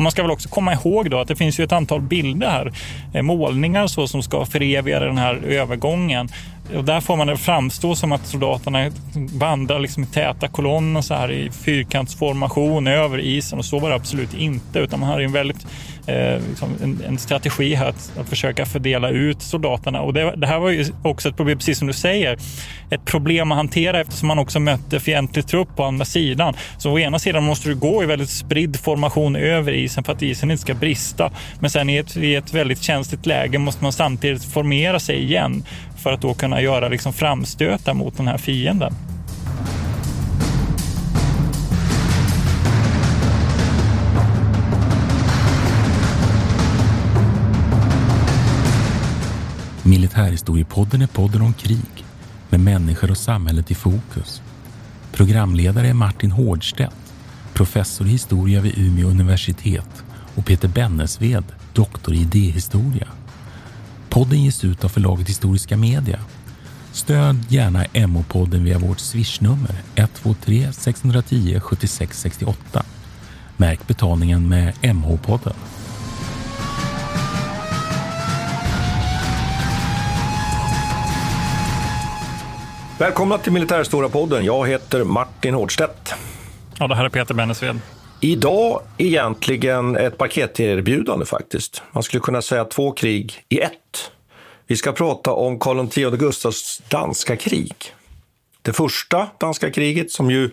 Och man ska väl också komma ihåg då att det finns ju ett antal bilder här, eh, målningar så som ska föreviga den här övergången. Och där får man det framstå som att soldaterna vandrar liksom i täta kolonner så här i fyrkantsformation över isen och så var det absolut inte utan man hade en väldigt eh, liksom en, en, strategi här att, att, försöka fördela ut soldaterna. Och det, det, här var ju också ett problem, precis som du säger, ett problem att hantera eftersom man också mötte fientlig trupp på andra sidan. Så å ena sidan måste du gå i väldigt spridd formation över isen för att isen inte ska brista. Men sen i ett, i ett väldigt känsligt läge måste man samtidigt formera sig igen för att då kunna göra liksom framstötar mot den här fienden. Militärhistoriepodden är podden om krig med människor och samhället i fokus. Programledare är Martin Hårdstedt, professor i historia vid Umeå universitet och Peter Bennesved, doktor i idéhistoria. Podden ges ut av förlaget Historiska Media. Stöd gärna MH-podden via vårt swishnummer 123 610 76 68. Märk betalningen med MH-podden. Välkomna till Militärstora-podden. Jag heter Martin Hårdstedt. Ja, det här är Peter Bennesved. Idag egentligen ett paketerbjudande faktiskt. Man skulle kunna säga två krig i ett. Vi ska prata om Karl X Gustavs danska krig. Det första danska kriget som ju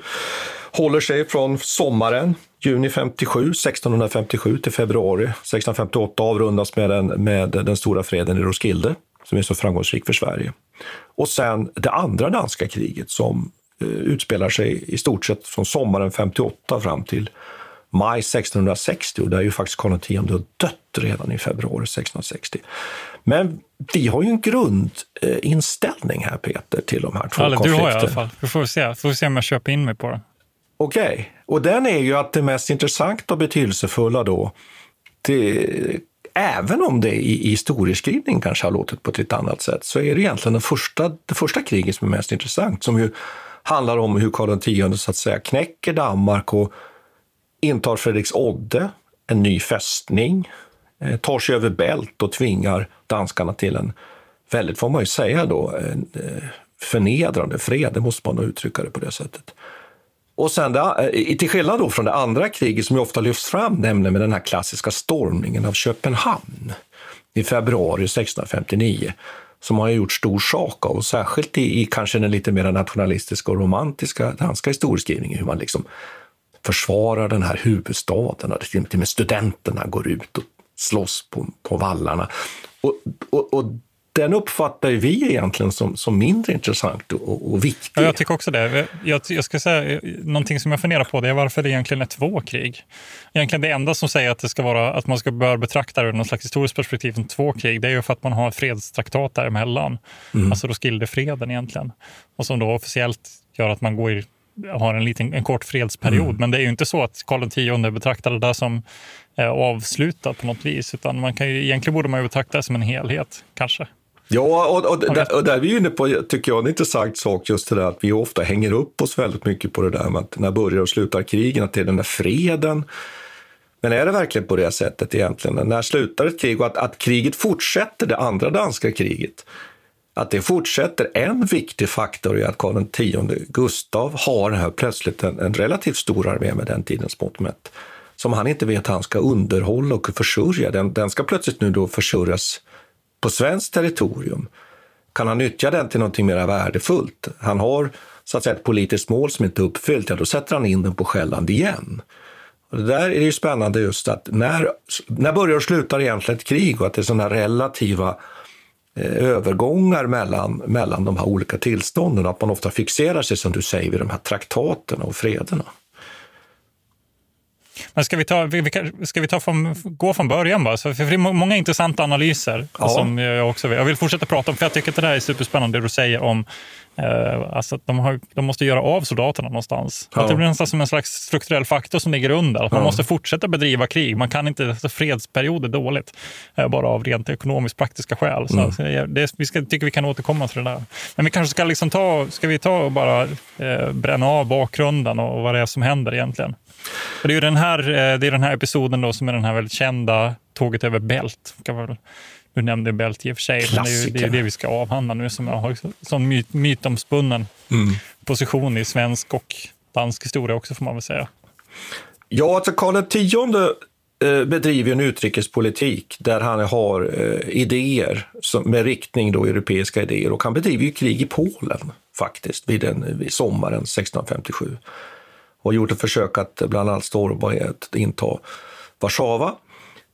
håller sig från sommaren, juni 57, 1657 till februari 1658 avrundas med den, med den stora freden i Roskilde som är så framgångsrik för Sverige. Och sen det andra danska kriget som eh, utspelar sig i stort sett från sommaren 58 fram till maj 1660 och där är ju faktiskt Karl X dött redan i februari 1660. Men vi har ju en grundinställning här Peter till de här två Alla, konflikterna. Du har i alla fall. Vi får se, får se om jag köper in mig på det. Okej, okay. och den är ju att det mest intressanta och betydelsefulla då, det, även om det i, i historieskrivning kanske har låtit på ett lite annat sätt, så är det egentligen den första, det första kriget som är mest intressant, som ju handlar om hur Karl X så att säga knäcker Danmark och intar Fredriksodde, en ny fästning, eh, tar sig över Bält och tvingar danskarna till en väldigt, får man ju säga då, en eh, förnedrande fred, det måste man nog uttrycka det på det sättet. Och sen det, eh, till skillnad då från det andra kriget som ju ofta lyfts fram, nämligen med den här klassiska stormningen av Köpenhamn i februari 1659, som man har gjort stor sak av, och särskilt i, i kanske den lite mer nationalistiska och romantiska danska historieskrivningen, hur man liksom försvarar den här huvudstaden, och till och med studenterna går ut och slåss på, på vallarna. Och, och, och den uppfattar vi egentligen som, som mindre intressant och, och viktig. Ja, jag tycker också det. Jag, jag, ska säga, någonting som jag funderar på det är varför det egentligen är två krig. Egentligen det enda som säger att, det ska vara, att man ska bör betrakta det ur något slags historiskt perspektiv som två krig, det är ju för att man har fredstraktat däremellan. Mm. Alltså Roskildefreden egentligen. Och som då officiellt gör att man går i har en, liten, en kort fredsperiod. Mm. Men det är ju inte så att Karl X betraktar det där som eh, avslutat på något vis. Utan man kan ju, egentligen borde man ju betrakta det som en helhet, kanske. Ja, och, och, där, och där är vi inne på, tycker jag, en intressant sak, just det där att vi ofta hänger upp oss väldigt mycket på det där med att när börjar och slutar krigen, att det är den där freden. Men är det verkligen på det sättet egentligen? När slutar ett krig och att, att kriget fortsätter, det andra danska kriget, att det fortsätter. En viktig faktor är att Karl X Gustav har här plötsligt en, en relativt stor armé med den tidens mått mätt, som han inte vet hur han ska underhålla och försörja. Den, den ska plötsligt nu då försörjas på svenskt territorium. Kan han nyttja den till någonting mer värdefullt? Han har så att säga ett politiskt mål som inte är uppfyllt, ja då sätter han in den på Själland igen. Och det där är ju spännande just att när, när börjar och slutar egentligen ett krig och att det är sådana relativa övergångar mellan, mellan de här olika tillstånden, att man ofta fixerar sig som du säger vid de här traktaterna och frederna. Men ska vi, ta, ska vi ta från, gå från början bara? Så, för det är många intressanta analyser Ja. som jag också vill. Jag vill fortsätta prata om, för jag tycker att det där är superspännande det du säger om eh, alltså att de, har, de måste göra av soldaterna någonstans. Ja. Att det blir nästan som en slags strukturell faktor som ligger under. Att man Ja. måste fortsätta bedriva krig. Man kan inte, alltså fredsperiod är dåligt, eh, bara av rent ekonomiskt praktiska skäl. Så, Mm. jag- det, vi ska, tycker vi kan återkomma till det där. Men vi kanske ska liksom ta, ska vi ta och bara eh, bränna av bakgrunden och, och vad det är som händer egentligen. För det är den här, eh, det är den här episoden då som är den här väldigt kända Tåget över Bält. Kan man väl- Du nämnde Bält i och för sig, men det är ju det, är det vi ska avhandla nu som har sån myt, mytomspunnen Mm. position i svensk och dansk historia också får man väl säga. Ja, alltså Karl X eh, bedriver en utrikespolitik där han har eh, idéer som, med riktning då europeiska idéer och han bedriver ju krig i Polen faktiskt vid, den, vid sommaren 1657 och gjort ett försök att bland annat att inta Warszawa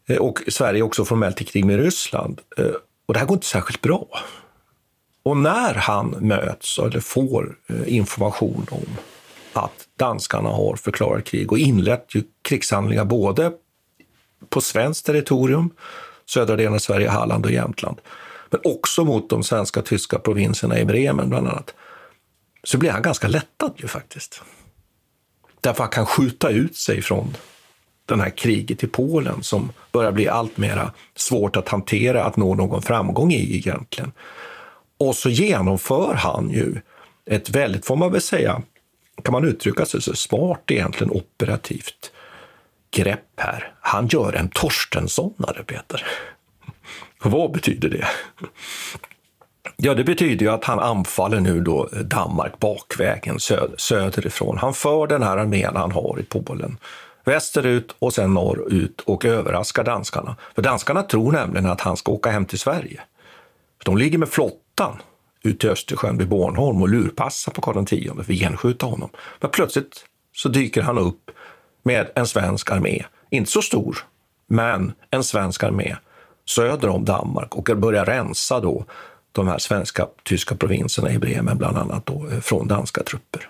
Eh, och Sverige är också formellt i krig med Ryssland eh, och det här går inte särskilt bra. Och när han möts eller får eh, information om att danskarna har förklarat krig och inlett ju krigshandlingar både på svenskt territorium, södra delen av Sverige, Halland och Jämtland, men också mot de svenska och tyska provinserna i Bremen bland annat, så blir han ganska lättad ju faktiskt. Därför att han kan skjuta ut sig från det här kriget i Polen som börjar bli allt mer svårt att hantera, att nå någon framgång i egentligen. Och så genomför han ju ett väldigt, får man väl säga, kan man uttrycka sig så smart egentligen operativt grepp här. Han gör en Torstenssonare, Peter. Vad betyder det? Ja, det betyder ju att han anfaller nu då Danmark bakvägen söderifrån. Han för den här armén han har i Polen västerut och sen norrut och överraskar danskarna. För danskarna tror nämligen att han ska åka hem till Sverige. De ligger med flottan ut till Östersjön vid Bornholm och lurpassar på Karl X för att genskjuta honom. Men plötsligt så dyker han upp med en svensk armé. Inte så stor, men en svensk armé söder om Danmark och börjar rensa då de här svenska tyska provinserna i Bremen bland annat då, eh, från danska trupper.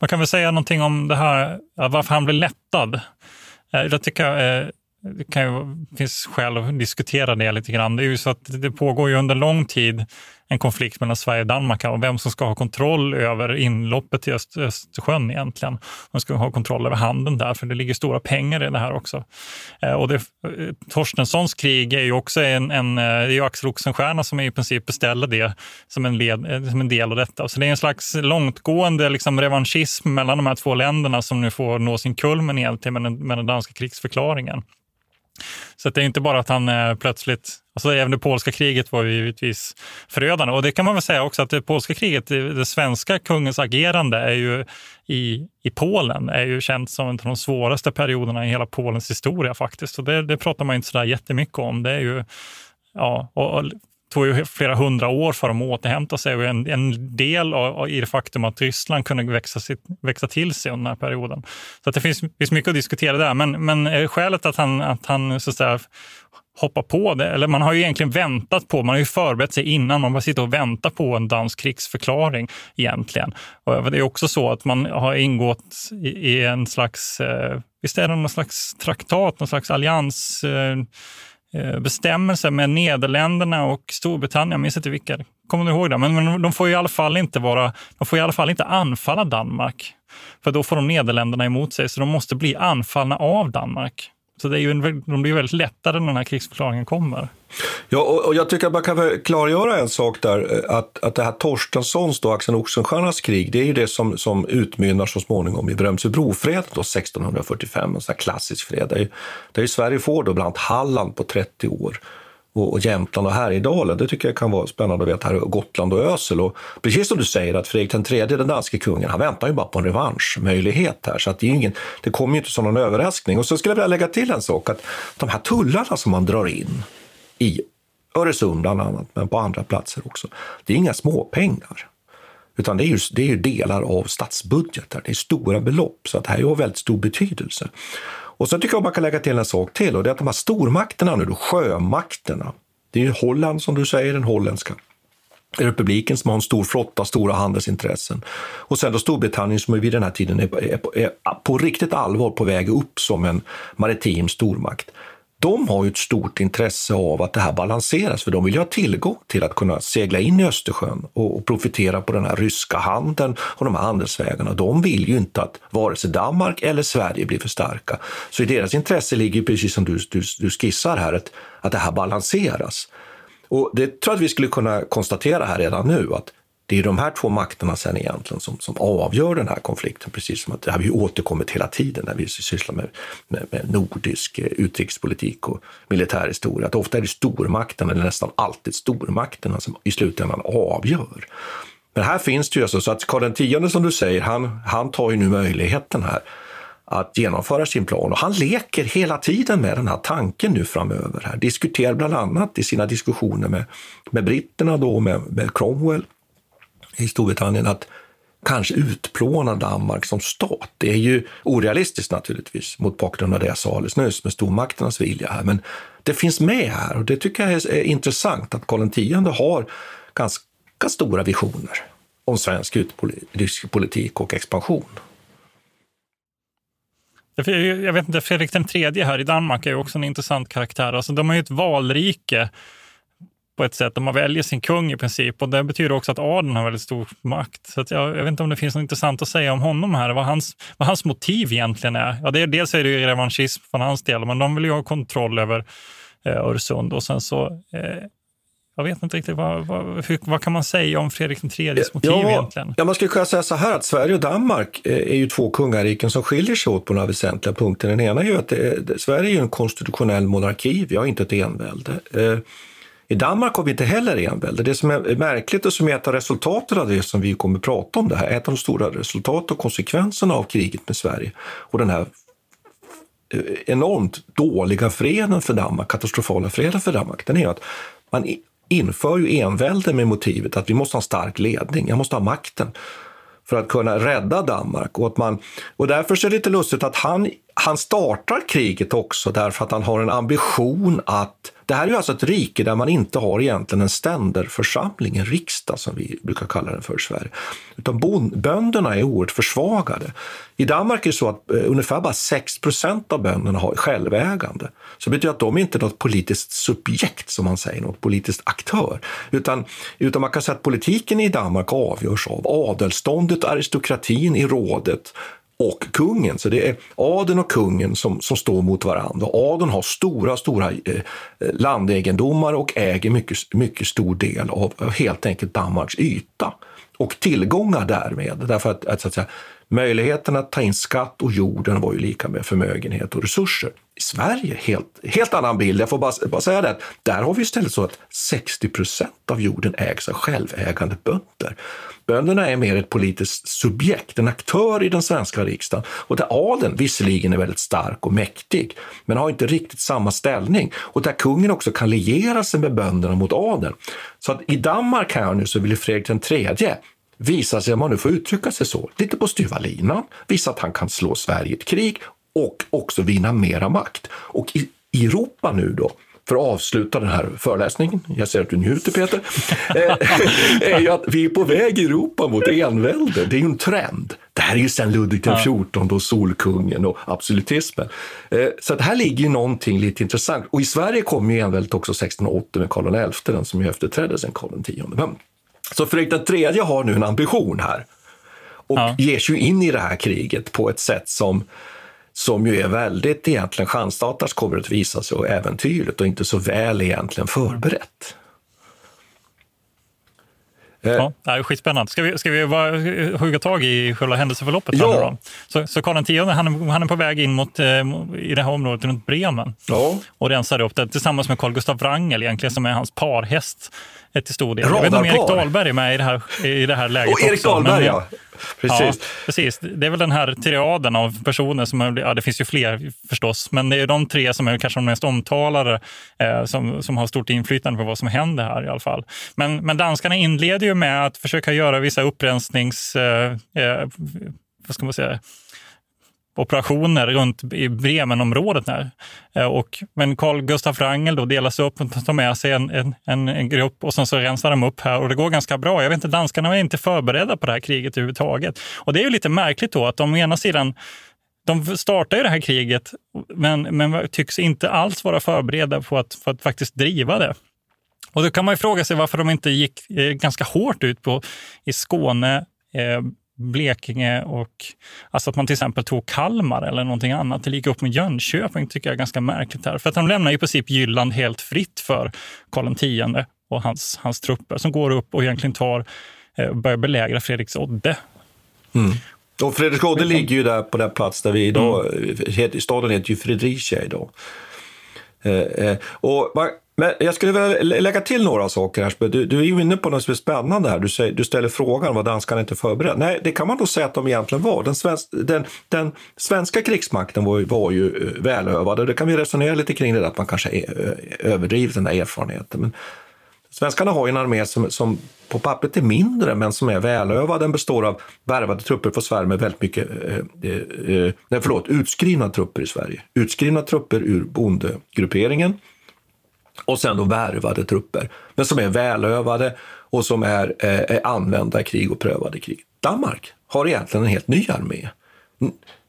Man kan väl säga någonting om det här, varför han blir lättad. Eh, jag tycker jag eh, det kan ju, finns skäl att diskutera det lite grann. Det är ju så att det pågår ju under lång tid en konflikt mellan Sverige och Danmark och vem som ska ha kontroll över inloppet till Öst, Östersjön egentligen. Man ska ha kontroll över handeln där, för det ligger stora pengar i det här också. Eh, och det, eh, Torstenssons krig är ju också en, en, eh, det är ju Axel Oxenstierna som i princip beställer det som en, led, eh, som en del av detta. Så det är en slags långtgående liksom, revanschism mellan de här två länderna som nu får nå sin kulmen egentligen med den, med den danska krigsförklaringen. Så det är inte bara att han eh, plötsligt, alltså även det polska kriget var ju givetvis förödande. Och det kan man väl säga också att det polska kriget, det svenska kungens agerande är ju i, i Polen är ju känt som en av de svåraste perioderna i hela Polens historia faktiskt. Och det, det pratar man inte så där jättemycket om. Det är ju, ja, och, och tog ju flera hundra år för dem att återhämta sig och en, en del av, av, i det faktum att Ryssland kunde växa, sitt, växa till sig under den här perioden. Så att det finns, finns mycket att diskutera där, men, men skälet att han, att han så att säga, hoppar på det. Eller man har ju egentligen väntat på, man har ju förberett sig innan. Man bara sitter och väntar på en dansk krigsförklaring egentligen. Och det är också så att man har ingått i, i en slags, eh, visst är det någon slags traktat, någon slags allians eh, Eh, bestämmelser med Nederländerna och Storbritannien, jag minns inte vilka. Kommer du ihåg det? Men, men de får i alla fall inte vara, de får i alla fall inte anfalla Danmark. För då får de Nederländerna emot sig, så de måste bli anfallna av Danmark. Så det är ju en, de blir väldigt lättade när den här krigsförklaringen kommer. Ja, och, och jag tycker att man kan klargöra en sak där, eh, att, att det här Torstenssons, då, Axel Oxenstiernas krig, det är ju det som, som utmynnar så småningom i Brömsebrofreden 1645, en sån här klassisk fred, där, där ju Sverige får då bland annat Halland på 30 år och, och Jämtland och Härjedalen. Det tycker jag kan vara spännande att veta. Här, Gotland och Ösel. Och precis som du säger, att Fredrik III, den danske kungen, han väntar ju bara på en revanschmöjlighet här. Så att det, är ingen, det kommer ju inte som någon överraskning. Och så skulle jag vilja lägga till en sak, att de här tullarna som man drar in i Öresund bland annat, men på andra platser också, det är inga småpengar. Utan det är, ju, det är ju delar av statsbudgetar, Det är stora belopp, så att det här har väldigt stor betydelse. Och så tycker jag man kan lägga till en sak till och det är att de här stormakterna nu, då, sjömakterna, det är ju Holland som du säger, den holländska republiken som har en stor flotta, stora handelsintressen. Och sen då Storbritannien som vid den här tiden är, är, är på riktigt allvar på väg upp som en maritim stormakt de har ju ett stort intresse av att det här balanseras, för de vill ju ha tillgång till att kunna segla in i Östersjön och, profitera på den här ryska handeln och de här handelsvägarna. De vill ju inte att vare sig Danmark eller Sverige blir för starka. Så i deras intresse ligger precis som du, du, du skissar här, att, att det här balanseras. Och det tror jag att vi skulle kunna konstatera här redan nu, att det är de här två makterna sen egentligen som, som avgör den här konflikten, precis som att det har vi återkommit hela tiden när vi sysslar med, med, med nordisk eh, utrikespolitik och militärhistoria. Att ofta är det stormakterna, eller nästan alltid stormakterna, som i slutändan avgör. Men här finns det ju alltså, så att Karl X som du säger, han, han tar ju nu möjligheten här att genomföra sin plan. Och han leker hela tiden med den här tanken nu framöver. Här. Diskuterar bland annat i sina diskussioner med, med britterna, då, med, med Cromwell, i Storbritannien att kanske utplåna Danmark som stat. Det är ju orealistiskt naturligtvis mot bakgrund av det jag sa alldeles nyss med stormakternas vilja här. Men det finns med här och det tycker jag är intressant att Karl X har ganska stora visioner om svensk utrikespolitik och expansion. Jag vet inte, Fredrik III här i Danmark är också en intressant karaktär. Alltså, de har ju ett valrike på ett sätt. Man väljer sin kung i princip och det betyder också att adeln har väldigt stor makt. Så jag, jag, vet inte om det finns något intressant att säga om honom här, vad hans, vad hans motiv egentligen är. Ja, det är dels är det ju revanschism från hans del, men de vill ju ha kontroll över eh, Öresund och sen så eh, jag vet inte riktigt, vad, vad, hur, vad kan man säga om Fredrik IIIs motiv ja, egentligen? Ja, man skulle kunna säga så här att Sverige och Danmark eh, är ju två kungariken som skiljer sig åt på några väsentliga punkter. Den ena är ju att det, Sverige är en konstitutionell monarki, vi har inte ett envälde. I Danmark har vi inte heller envälde. Det som är märkligt och som är ett av resultaten av det som vi kommer att prata om det här, ett av de stora resultaten och konsekvenserna av kriget med Sverige och den här eh, enormt dåliga freden för Danmark, katastrofala freden för Danmark, den är att man inför ju envälde med motivet att vi måste ha en stark ledning, jag måste ha makten för att kunna rädda Danmark. Och, att man, och därför är det lite lustigt att han, han startar kriget också därför att han har en ambition att det här är ju alltså ett rike där man inte har egentligen en ständerförsamling, en riksdag som vi brukar kalla den för i Sverige. Utan bönderna är oerhört försvagade. I Danmark är det så att eh, ungefär bara 6% av bönderna har självägande. Så det betyder att de inte är något politiskt subjekt, som man säger, något politiskt aktör. Utan, utan man kan säga att politiken i Danmark avgörs av adelståndet, aristokratin i rådet, och kungen. Så det är adeln och kungen som, som står mot varandra. Adeln har stora, stora eh, landegendomar och äger mycket, mycket stor del av helt enkelt Danmarks yta och tillgångar därmed. Därför att, att, så att säga, möjligheten att ta in skatt och jorden var ju lika med förmögenhet och resurser. I Sverige, helt, helt annan bild. Jag får bara, bara säga det, där har vi istället så att 60 procent av jorden ägs av självägande bönder. Bönderna är mer ett politiskt subjekt, en aktör i den svenska riksdagen och där adeln visserligen är väldigt stark och mäktig, men har inte riktigt samma ställning och där kungen också kan liera sig med bönderna mot adeln. Så att i Danmark här nu så vill Fredrik III visa sig, om man nu får uttrycka sig så, lite på styva linan, visa att han kan slå Sverige i ett krig och också vinna mera makt. Och i Europa nu då, för att avsluta den här föreläsningen, jag ser att du njuter Peter, eh, är ju att vi är på väg i Europa mot envälde. Det är ju en trend. Det här är ju sedan Ludvig XIV och Solkungen och absolutismen. Eh, så att här ligger ju någonting lite intressant. Och i Sverige kom ju enväldet också 1680 med Karl XI, den som ju efterträdde sen Karl X. Så Fredrik III har nu en ambition här och ja. ger sig in i det här kriget på ett sätt som som ju är väldigt egentligen chansstatars kommer att visa sig och äventyrligt och inte så väl egentligen förberett. Eh. Ja, det är skitspännande. Ska vi, ska vi bara hugga tag i själva händelseförloppet? Ja. Så, så Karl X han, han är på väg in mot, eh, i det här området runt Bremen ja. och rensar upp det tillsammans med Carl Gustaf Wrangel egentligen som är hans parhäst till stor del. Jag vet inte om Erik Dahlberg är med i det här, i det här läget och Erik också. Dahlberg, men, ja. Precis. Ja, precis. Det är väl den här triaden av personer som, är, ja det finns ju fler förstås, men det är de tre som är kanske de mest omtalade eh, som, som har stort inflytande på vad som händer här i alla fall. Men, men danskarna inleder ju med att försöka göra vissa upprensnings... Eh, eh, vad ska man säga? Operationer runt i Bremenområdet. Här. Eh, och, men Carl Gustaf Wrangel då delas upp och tar med sig en, en, en, grupp och sen så rensar de upp här och det går ganska bra. Jag vet inte, danskarna var inte förberedda på det här kriget överhuvudtaget. Och det är ju lite märkligt då att de å ena sidan de startar ju det här kriget men, men tycks inte alls vara förberedda på att, för att faktiskt driva det. Och då kan man ju fråga sig varför de inte gick eh, ganska hårt ut på i Skåne, eh, Blekinge och alltså att man till exempel tog Kalmar eller någonting annat. Det gick upp med Jönköping tycker jag är ganska märkligt här. För att de lämnar i princip Jylland helt fritt för Karl X och hans, hans trupper som går upp och egentligen tar, eh, börjar belägra Fredriksodde. Mm. Och Fredriksodde ligger ju där på den plats där vi idag, mm. staden heter ju Fredricia idag. Eh, eh, och man, men jag skulle vilja lägga till några saker här. Du, du är ju inne på något som är spännande här. Du, säger, du ställer frågan vad danskarna inte förberedda. Nej, det kan man då säga att de egentligen var. Den, svensk, den, den svenska krigsmakten var, var ju eh, välövad och Det kan vi resonera lite kring det, att man kanske eh, överdriver den där erfarenheten. Men svenskarna har ju en armé som, som på pappret är mindre, men som är välövad. Den består av värvade trupper från Sverige med väldigt mycket, eh, eh, eh nej, förlåt, utskrivna trupper i Sverige. Utskrivna trupper ur bondegrupperingen och sen då värvade trupper, men som är välövade och som är, eh, är använda i krig och prövade i krig. Danmark har egentligen en helt ny armé.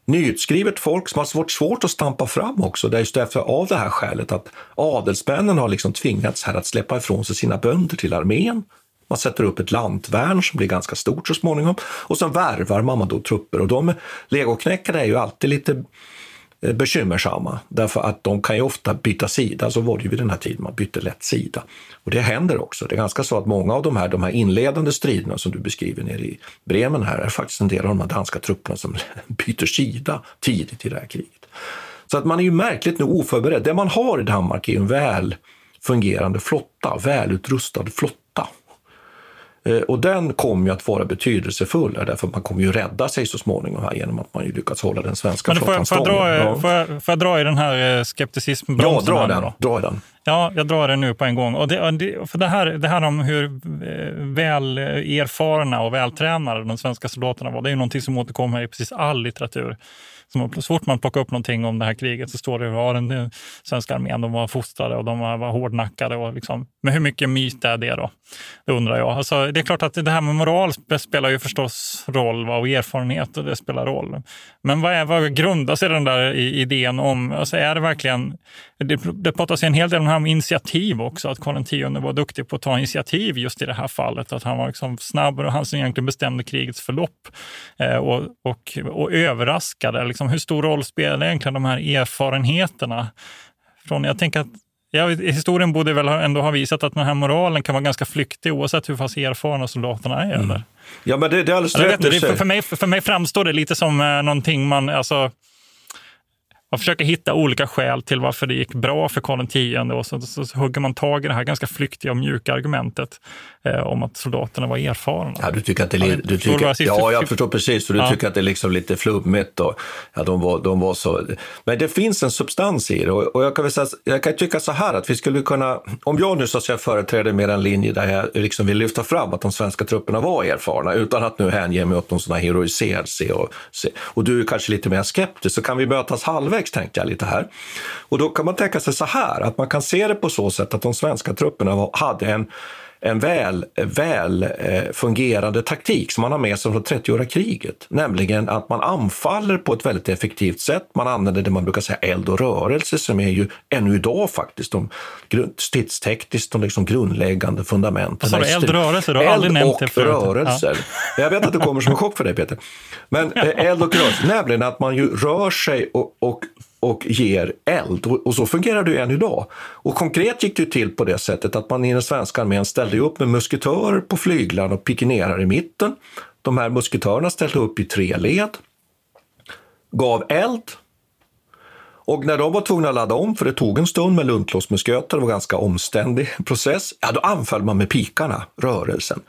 Nyutskrivet folk som har varit svårt att stampa fram också, det är just därför av det här skälet att adelsmännen har liksom tvingats här att släppa ifrån sig sina bönder till armén. Man sätter upp ett lantvärn som blir ganska stort så småningom och sen värvar man då trupper och de legoknäckarna är ju alltid lite Eh, bekymmersamma därför att de kan ju ofta byta sida. Så var det ju vid den här tiden, man bytte lätt sida. Och det händer också. Det är ganska så att många av de här, de här inledande striderna som du beskriver nere i Bremen här är faktiskt en del av de här danska trupperna som byter sida tidigt i det här kriget. Så att man är ju märkligt nog oförberedd. Det man har i Danmark är en väl fungerande flotta, välutrustad flotta och den kommer ju att vara betydelsefull, därför att man kommer ju rädda sig så småningom här genom att man ju lyckats hålla den svenska Men flottan stången. Får, ja. får, jag, får jag dra i den här eh, skepticismbromsen? Ja, dra den, dra den. Ja, jag drar den nu på en gång. Och det, för det, här, det här om hur eh, väl erfarna och vältränade de svenska soldaterna var, det är ju någonting som återkommer i precis all litteratur. Så fort man plockar upp någonting om det här kriget så står det att ja, den svenska armén de var fostrade och de var, hårdnackade. Och liksom. Men hur mycket myt är det då? Det undrar jag. Alltså, det är klart att det här med moral spelar ju förstås roll och erfarenhet och det spelar roll. Men vad, är, vad grundar sig den där idén om? Alltså, är det verkligen... Det, det pratas en hel del om initiativ också, att Karl X var duktig på att ta initiativ just i det här fallet. Att han var liksom snabb och han som egentligen bestämde krigets förlopp eh, och, och, och överraskade. Liksom, hur stor roll spelar egentligen de här erfarenheterna? Från, jag tänker att Ja, historien borde väl ändå ha visat att den här moralen kan vara ganska flyktig oavsett hur pass erfarna soldaterna är. Mm. Ja, men det, det är alldeles rätt. Vet, för, för, mig, för mig framstår det lite som eh, någonting man... Alltså, man försöker hitta olika skäl till varför det gick bra för Karl X och så, så, så hugger man tag i det här ganska flyktiga och mjuka argumentet om att soldaterna var erfarna. Ja, du tycker att det är, du tycker, ja, jag förstår precis. För du ja. tycker att det är liksom lite flummigt och ja, de var, de var så. Men det finns en substans i det och, och jag, kan säga, jag kan tycka så här att vi skulle kunna, om jag nu så att säga företräder mer en linje där jag liksom vill lyfta fram att de svenska trupperna var erfarna utan att nu hänge mig åt någon sån här heroiserad och, och du är kanske lite mer skeptisk så kan vi mötas halvvägs tänkte jag lite här. Och då kan man tänka sig så här, att man kan se det på så sätt att de svenska trupperna hade en en väl, väl eh, fungerande taktik som man har med sig från 30-åriga kriget. Nämligen att man anfaller på ett väldigt effektivt sätt. Man använder det man brukar säga eld och rörelse som är ju ännu idag faktiskt de stridstekniskt de liksom grundläggande fundamenten. Vad sa du, eld och rörelse? Du har eld aldrig nämnt det förut. rörelser. Ja. Jag vet att det kommer som en chock för dig Peter. Men eh, eld och rörelse, nämligen att man ju rör sig och, och och ger eld. Och, så fungerar det ju än idag. Och konkret gick det till på det sättet att man i den svenska armén ställde upp med musketörer på flyglarna och pikinerar i mitten. De här musketörerna ställde upp i tre led, gav eld och när de var tvungna att ladda om, för det tog en stund med luntlåsmusköter, det var en ganska omständig process, ja då anföll man med pikarna, rörelsen.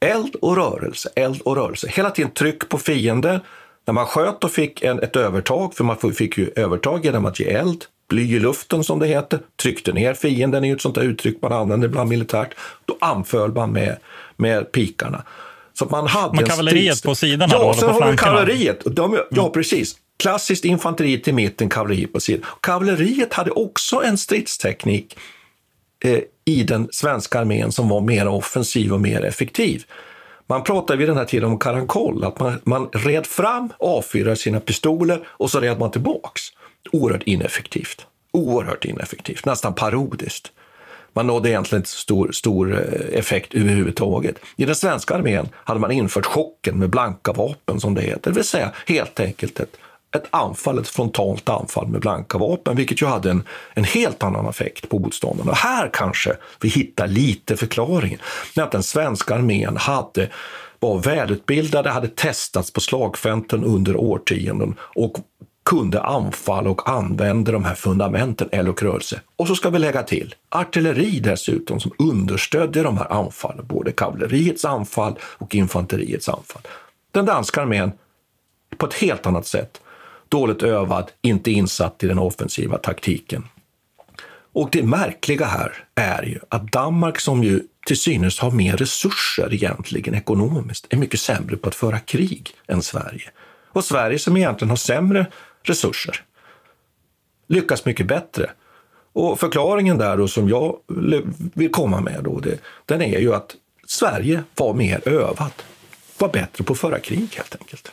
Eld och rörelse, eld och rörelse. Hela tiden tryck på fienden, när man sköt och fick en, ett övertag, för man fick ju övertag genom att ge eld, bly i luften som det heter, tryckte ner fienden, är ju ett sånt där uttryck man använder ibland militärt, då anföll man med, med pikarna. Så man hade Men kavalleriet strids... på sidan? Ja, då, sen har vi kavalleriet. De, ja, mm. precis. Klassiskt infanteriet i mitten, kavalleriet på sidan. Kavalleriet hade också en stridsteknik eh, i den svenska armén som var mer offensiv och mer effektiv. Man pratade vid den här tiden om karankoll, att man, man red fram, avfyrade sina pistoler och så red man tillbaks. Oerhört ineffektivt. Oerhört ineffektivt, nästan parodiskt. Man nådde egentligen inte stor, stor eh, effekt överhuvudtaget. I den svenska armén hade man infört chocken med blanka vapen, som det heter. Det vill säga helt enkelt ett ett anfall, ett frontalt anfall med blanka vapen, vilket ju hade en, en helt annan effekt på motståndarna. Här kanske vi hittar lite förklaringen, att den svenska armén hade var välutbildade, hade testats på slagfälten under årtionden och kunde anfalla och använde de här fundamenten eld och rörelse. Och så ska vi lägga till artilleri dessutom som understödjer de här anfallen, både kavalleriets anfall och infanteriets anfall. Den danska armén på ett helt annat sätt dåligt övad, inte insatt i den offensiva taktiken. Och det märkliga här är ju att Danmark, som ju till synes har mer resurser egentligen ekonomiskt, är mycket sämre på att föra krig än Sverige. Och Sverige, som egentligen har sämre resurser, lyckas mycket bättre. Och förklaringen där då, som jag vill komma med, då, det, den är ju att Sverige var mer övat, var bättre på att föra krig helt enkelt.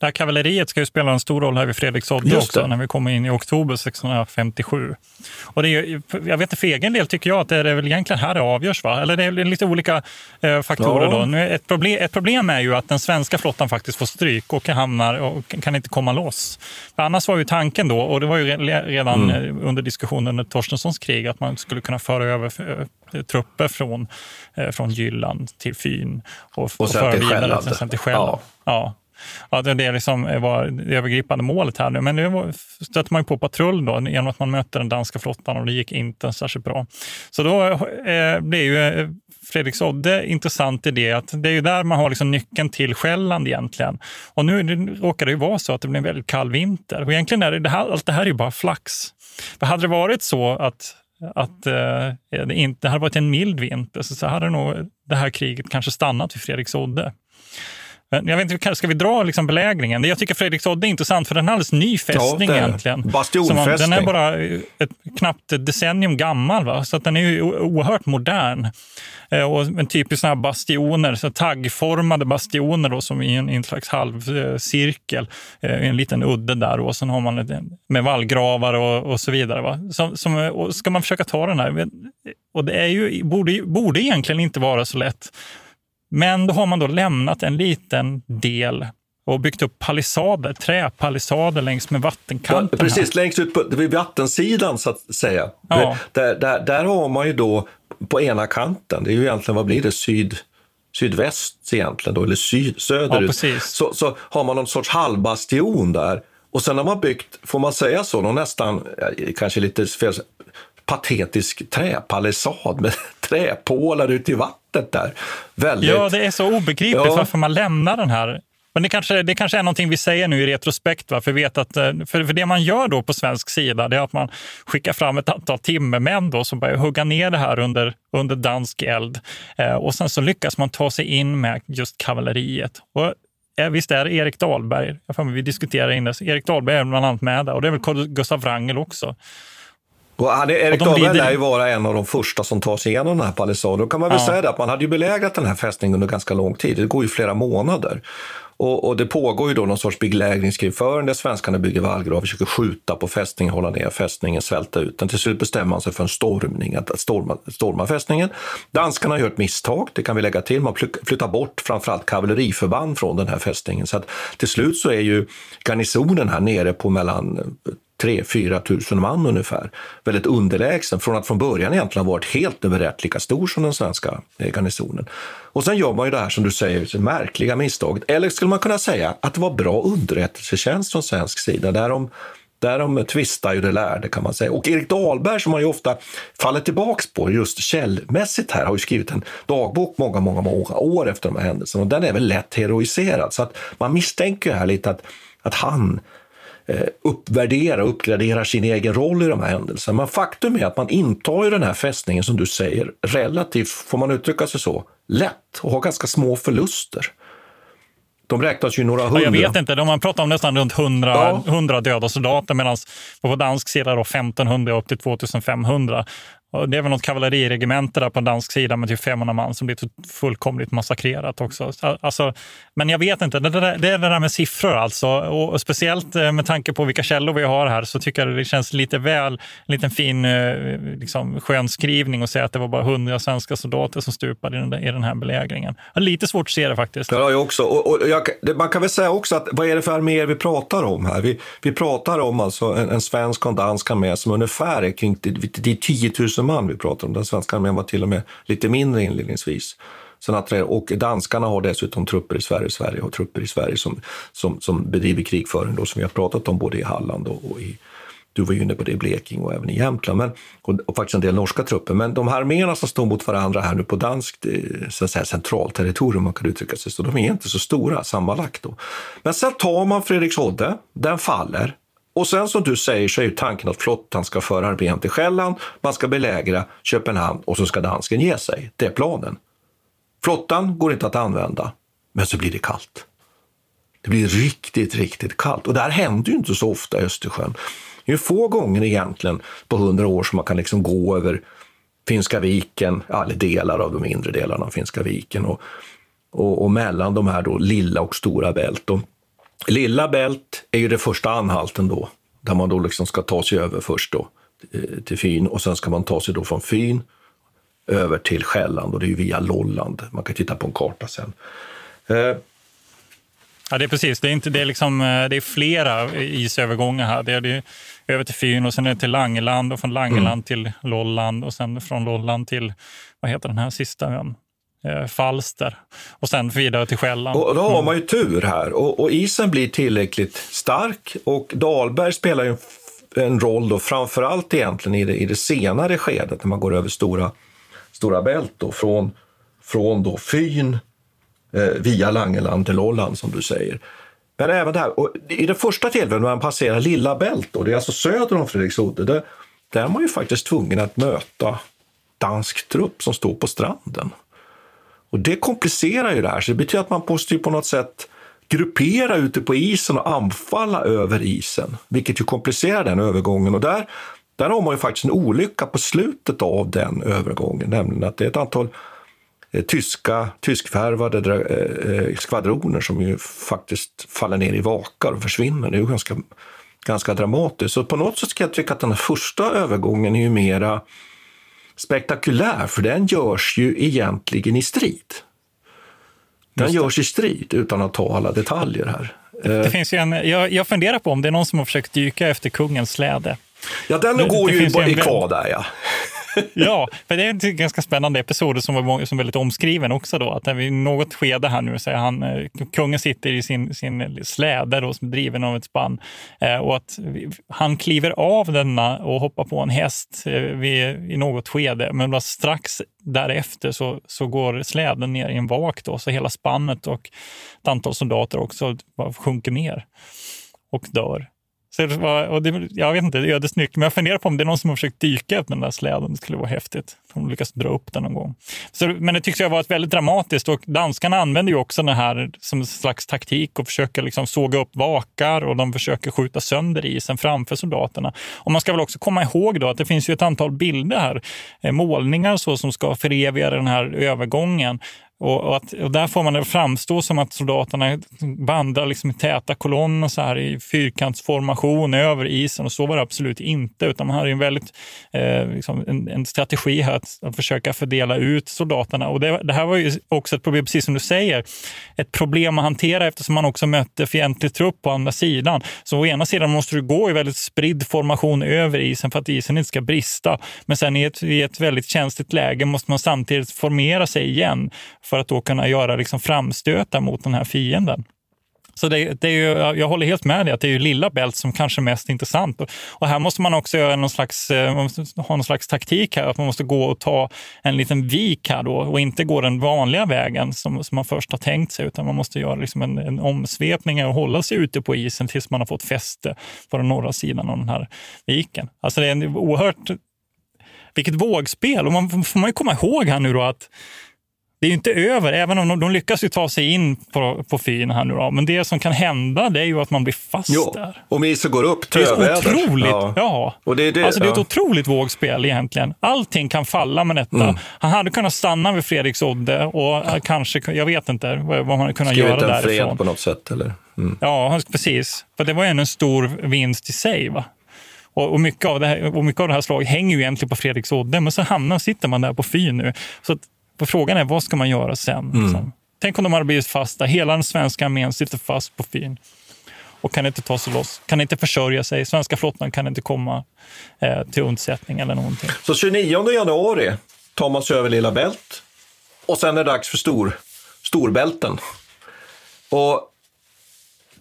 Det här kavalleriet ska ju spela en stor roll här vid Fredriksodde också, när vi kommer in i oktober 1657. Och det är, jag vet inte, för egen del tycker jag att det är väl egentligen här det avgörs, va? eller det är lite olika eh, faktorer. Ja. Då. Nu, ett, problem, ett problem är ju att den svenska flottan faktiskt får stryk och hamnar och kan inte komma loss. För annars var ju tanken då, och det var ju redan mm. Eh, under diskussionen under Torstenssons krig, att man skulle kunna föra över eh, trupper från, eh, från Jylland till Fyn och, och, och föra vidare till Själland. Ja. Ja. Ja, det, det liksom eh, var det övergripande målet här nu. Men nu stötte man ju på patrull då, genom att man mötte den danska flottan och det gick inte särskilt bra. Så då eh, blev ju eh, Fredriks Odde intressant i det att det är ju där man har liksom nyckeln till Själland egentligen. Och nu råkar det ju vara så att det blir en väldigt kall vinter. Och egentligen är det, här, allt det här är ju bara flax. För hade det varit så att att eh, det inte hade varit en mild vinter så, så hade nog det här kriget kanske stannat vid Fredriksodde. Jag vet inte, ska vi dra liksom belägringen? Jag tycker Fredriksodde är intressant för den är alldeles ny fästning ja, egentligen. Bastionfästning. Den är bara ett, knappt ett decennium gammal, va? så den är ju oerhört modern. Eh, och en typisk sån bastioner, så taggformade bastioner då, som i en, en slags halvcirkel, eh, en liten udde där. Och sen har man ett, med vallgravar och, och så vidare. Va? Som, som, ska man försöka ta den här, och det är ju, borde, borde egentligen inte vara så lätt. Men då har man då lämnat en liten del och byggt upp palissader, träpalissader längs med vattenkanten. Ja, precis, här. längst ut på vid vattensidan så att säga. Ja. Där, där, där har man ju då på ena kanten, det är ju egentligen, vad blir det, syd, sydväst egentligen då, eller syd, söderut. Ja, så, så har man någon sorts halvbastion där. Och sen har man byggt, får man säga så, någon nästan, kanske lite fel, patetisk träpalissad med träpålar ute i vattnet där. Väldigt... Ja, det är så obegripligt ja. varför man lämnar den här men det kanske, det kanske är någonting vi säger nu i retrospekt. Va? För, vet att, eh, för, för det man gör då på svensk sida det är att man skickar fram ett antal timmermän då, som börjar hugga ner det här under, under dansk eld. Eh, och sen så lyckas man ta sig in med just kavalleriet. Och eh, Visst är det Erik Dahlberg, jag vi diskuterade inne, Erik Dahlberg är bland annat med där och det är väl Gustav Wrangel också. Och han, Erik Dahlberg lär ju vara en av de första som tar sig igenom den här palissaden. Då kan man väl ja. säga det att man hade ju belägrat den här fästningen under ganska lång tid. Det går ju flera månader. Och, och, det pågår ju då någon sorts belägringskrigföring där svenskarna bygger vallgravar, försöker skjuta på fästningen, hålla ner fästningen, svälta ut den. Till slut bestämmer man sig för en stormning, att storma, storma fästningen. Danskarna gör ett misstag, det kan vi lägga till. Man flyttar bort framförallt kavalleriförband från den här fästningen. Så att till slut så är ju garnisonen här nere på mellan 3-4 tusen man ungefär. Väldigt underlägsen från att från början egentligen ha varit helt överrätt lika stor som den svenska eh, garnisonen. Och sen gör man ju det här som du säger, det märkliga misstaget. Eller skulle man kunna säga att det var bra underrättelsetjänst från svensk sida. Därom Därom tvistar ju det lärde kan man säga. Och Erik Dahlberg som man ju ofta faller tillbaks på just källmässigt här har ju skrivit en dagbok många, många, många år efter de här händelserna och den är väl lätt heroiserad. Så att man misstänker här lite att, att han uppvärdera och uppgradera sin egen roll i de här händelserna. Men faktum är att man intar ju den här fästningen, som du säger, relativt, får man uttrycka sig så, lätt och har ganska små förluster. De räknas ju några hundra. Ja, jag vet inte, man pratar om nästan runt 100, ja. 100 döda soldater medan på dansk sida då 1500 upp till 2500. Och det är väl något kavalleriregemente där på dansk sida med typ 500 man som blir fullkomligt massakrerat också. Alltså, men jag vet inte, det, det är det där med siffror alltså. Och, speciellt eh, med tanke på vilka källor vi har här så tycker jag det känns lite väl, en liten fin eh, liksom, skönskrivning att säga att det var bara 100 svenska soldater som stupade i den, i den här belägringen. Jag har lite svårt att se det faktiskt. Ja, jag också. Och, och jag, man kan väl säga också att vad är det för arméer vi pratar om här? Vi, vi pratar om alltså en, en svensk och en dansk armé som ungefär är kring det, det är 10 000 000 man vi pratar om. Den svenska armén var till och med lite mindre inledningsvis. och danskarna har dessutom trupper i Sverige, Sverige har trupper i Sverige som, som, som bedriver krigföring då, som vi har pratat om både i Halland och, och i du var ju inne på det i Blekinge och även i Jämtland, men, och, och, faktiskt en del norska trupper. Men de här arméerna som står mot varandra här nu på danskt eh, så att säga, centralterritorium, man kan uttrycka sig så, de är inte så stora sammanlagt. Då. Men sen tar man Fredrikshodde, den faller, och sen som du säger så är ju tanken att flottan ska föra armén till Själland, man ska belägra Köpenhamn och så ska dansken ge sig. Det är planen. Flottan går inte att använda, men så blir det kallt. Det blir riktigt, riktigt kallt. Och det här händer ju inte så ofta i Östersjön. Det är få gånger egentligen på hundra år som man kan liksom gå över Finska viken, eller delar av de inre delarna av Finska viken och, och, och mellan de här då lilla och stora bält. Lilla Bält är ju det första anhalten då, där man då liksom ska ta sig över först då eh, till Fyn och sen ska man ta sig då från Fyn över till Själland och det är ju via Lolland. Man kan titta på en karta sen. Eh. Ja, det är precis. Det är, inte, det är, liksom, eh, det är flera isövergångar här. Det är, det är över till Fyn och sen är det till Langeland och från Langeland mm. till Lolland och sen från Lolland till, vad heter den här sista ön? Eh, Falster och sen vidare till Själland. Och då har man ju tur här och, och isen blir tillräckligt stark och Dahlberg spelar ju en, roll då framförallt egentligen i det, i det senare skedet när man går över Stora, stora Bält då, från, från då Fyn eh, via Langeland till Lolland som du säger. Men även där, och i det första tillfället när man passerar Lilla Bält, då, det är alltså söder om Fredriksudde, där, där är man ju faktiskt tvungen att möta dansk trupp som står på stranden. Och det komplicerar ju det här, så det betyder att man måste på något sätt gruppera ute på isen och anfalla över isen, vilket ju komplicerar den övergången. Och där, där har man ju faktiskt en olycka på slutet av den övergången, nämligen att det är ett antal eh, tyska, tyskfärvade eh, eh, skvadroner som ju faktiskt faller ner i vakar och försvinner. Det är ju ganska, ganska dramatiskt. Så på något sätt ska jag tycka att den första övergången är ju mera spektakulär, för den görs ju egentligen i strid. Den görs i strid utan att ta alla detaljer här. Det Eh, finns en, jag, jag funderar på om det är någon som har försökt dyka efter kungens släde. Ja, den Det- går det ju i kvar där ja. Ja, för det är en ganska spännande episod som var som är väldigt omskriven också. Då, att när vi i något skede här nu, så är han, eh, kungen sitter i sin, sin släde då, som är driven av ett spann eh, och att han kliver av denna och hoppar på en häst eh, vid, i något skede. Men bara strax därefter så, så går släden ner i en vak då, så hela spannet och ett antal soldater också sjunker ner och dör. Så det var, och det, jag vet inte, det är ödesnyckeln, men jag funderar på om det är någon som har försökt dyka upp den där släden. Det skulle vara häftigt om de lyckas dra upp den någon gång. Så, men det tycks ju ha varit väldigt dramatiskt och danskarna använder ju också den här som en slags taktik och försöker liksom såga upp vakar och de försöker skjuta sönder isen framför soldaterna. Och man ska väl också komma ihåg då att det finns ju ett antal bilder här, eh, målningar så som ska föreviga den här övergången. Och, och, att, och där får man det framstå som att soldaterna vandrar liksom i täta kolonner så här i fyrkantsformation över isen och så var det absolut inte. Utan man hade en väldigt eh, liksom en, en strategi här att, att försöka fördela ut soldaterna. Och det, det här var ju också ett problem, precis som du säger, ett problem att hantera eftersom man också mötte fientlig trupp på andra sidan. Så å ena sidan måste du gå i väldigt spridd formation över isen för att isen inte ska brista. Men sen i ett, i ett väldigt känsligt läge måste man samtidigt formera sig igen för att då kunna göra liksom framstötar mot den här fienden. Så det, det är ju, jag håller helt med dig att det är ju lilla bält som kanske är mest intressant. Och, här måste man också göra någon slags, eh, ha någon slags taktik här, att man måste gå och ta en liten vik här då och inte gå den vanliga vägen som, som man först har tänkt sig, utan man måste göra liksom en, en omsvepning och hålla sig ute på isen tills man har fått fäste på den norra sidan av den här viken. Alltså det är en oerhört, vilket vågspel! Och man får man ju komma ihåg här nu då att det är ju inte över, även om de, de lyckas ju ta sig in på, på Fyn här nu då. Men det som kan hända det är ju att man blir fast Jo, där. om isen går upp, Det är så otroligt. Ja. Ja. Och det är det, alltså det är ett ja. otroligt vågspel egentligen. Allting kan falla med detta. Mm. Han hade kunnat stanna vid Fredriksodde och eh, kanske, jag vet inte vad man hade kunnat Skrivit göra en fred därifrån. på något sätt eller? Mm. Ja, precis. För det var ju en stor vinst i sig. Va? Och, mycket av det här, och mycket av det här slaget hänger ju egentligen på Fredriksodde, men så hamnar, sitter man där på Fyn nu. Så och frågan är, vad ska man göra sen? Mm. Liksom? Tänk om de hade blivit fast där. Hela den svenska armén sitter fast på Fyn och kan inte ta sig loss, kan inte försörja sig. Svenska flottan kan inte komma eh, till undsättning eller någonting. Så 29 januari tar man sig över Lilla Bält och sen är det dags för stor, Storbälten. Och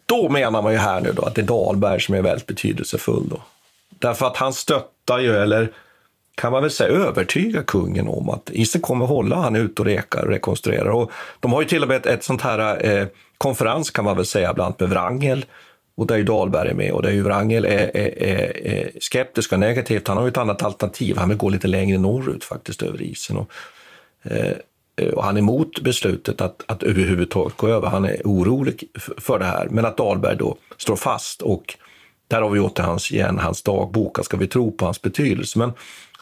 då menar man ju här nu då att det är Dahlberg som är väldigt betydelsefull. Då. Därför att han stöttar ju, eller kan man väl säga övertyga kungen om att isen kommer hålla han ut och rekar och rekonstruerar. Och de har ju till och med ett, ett sånt här eh, konferens kan man väl säga, bland annat med Wrangel. Och där är Dahlberg med och där är ju Wrangel är, är, är, är skeptisk och negativt. Han har ju ett annat alternativ. Han vill gå lite längre norrut faktiskt över isen. Och, eh, eh och han är emot beslutet att, att överhuvudtaget gå över. Han är orolig för det här. Men att Dahlberg då står fast och där har vi åter hans, igen hans dagbok. Ska vi tro på hans betydelse? Men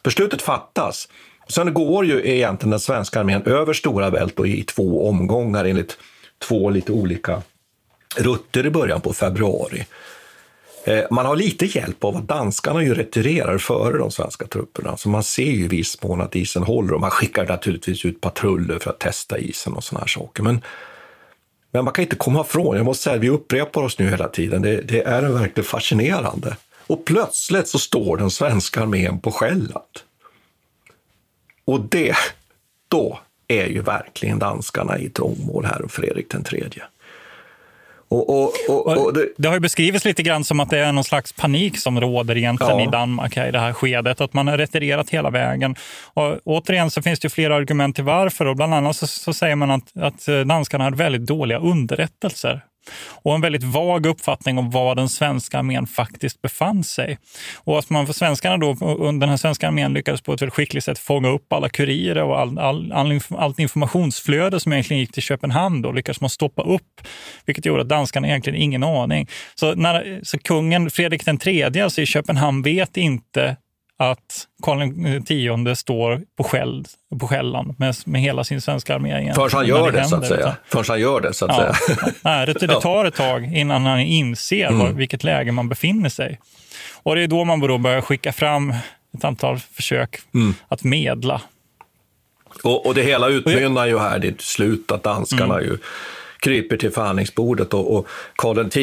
beslutet fattas. Sen går ju egentligen den svenska armén över Stora Bält i två omgångar enligt två lite olika rutter i början på februari. Eh, man har lite hjälp av att danskarna ju retirerar före de svenska trupperna, så man ser ju i viss mån att isen håller och man skickar naturligtvis ut patruller för att testa isen och såna här saker. Men, men man kan inte komma ifrån, jag måste säga vi upprepar oss nu hela tiden, det, det är verkligen fascinerande. Och plötsligt så står den svenska armén på Själland. Och det, då är ju verkligen danskarna i trångmål här och Fredrik den tredje. Och, och, och, det... det... har ju beskrivits lite grann som att det är någon slags panik som råder egentligen ja. i Danmark i det här skedet. Att man har retirerat hela vägen. Och återigen så finns det flera argument till varför. Och bland annat så, så säger man att, att danskarna har väldigt dåliga underrättelser och en väldigt vag uppfattning om var den svenska armén faktiskt befann sig. Och att man för svenskarna då, den här svenska armén lyckades på ett väldigt skickligt sätt fånga upp alla kurirer och all, all, all, allt informationsflöde som egentligen gick till Köpenhamn då lyckades man stoppa upp, vilket gjorde att danskarna egentligen ingen aning. Så, när, så kungen Fredrik den tredje, alltså i Köpenhamn, vet inte att Karl X står på, skäll, på skällan med, med hela sin svenska armé. Förrän han gör det, så att säga. Förrän han gör det, så att ja. säga. Nej, det, det tar ett tag innan han inser mm. var, vilket läge man befinner sig. Och det är då man då börjar skicka fram ett antal försök mm. att medla. Och, och det hela utmynnar ju här till slut att danskarna mm. ju kryper till förhandlingsbordet och, och Karl X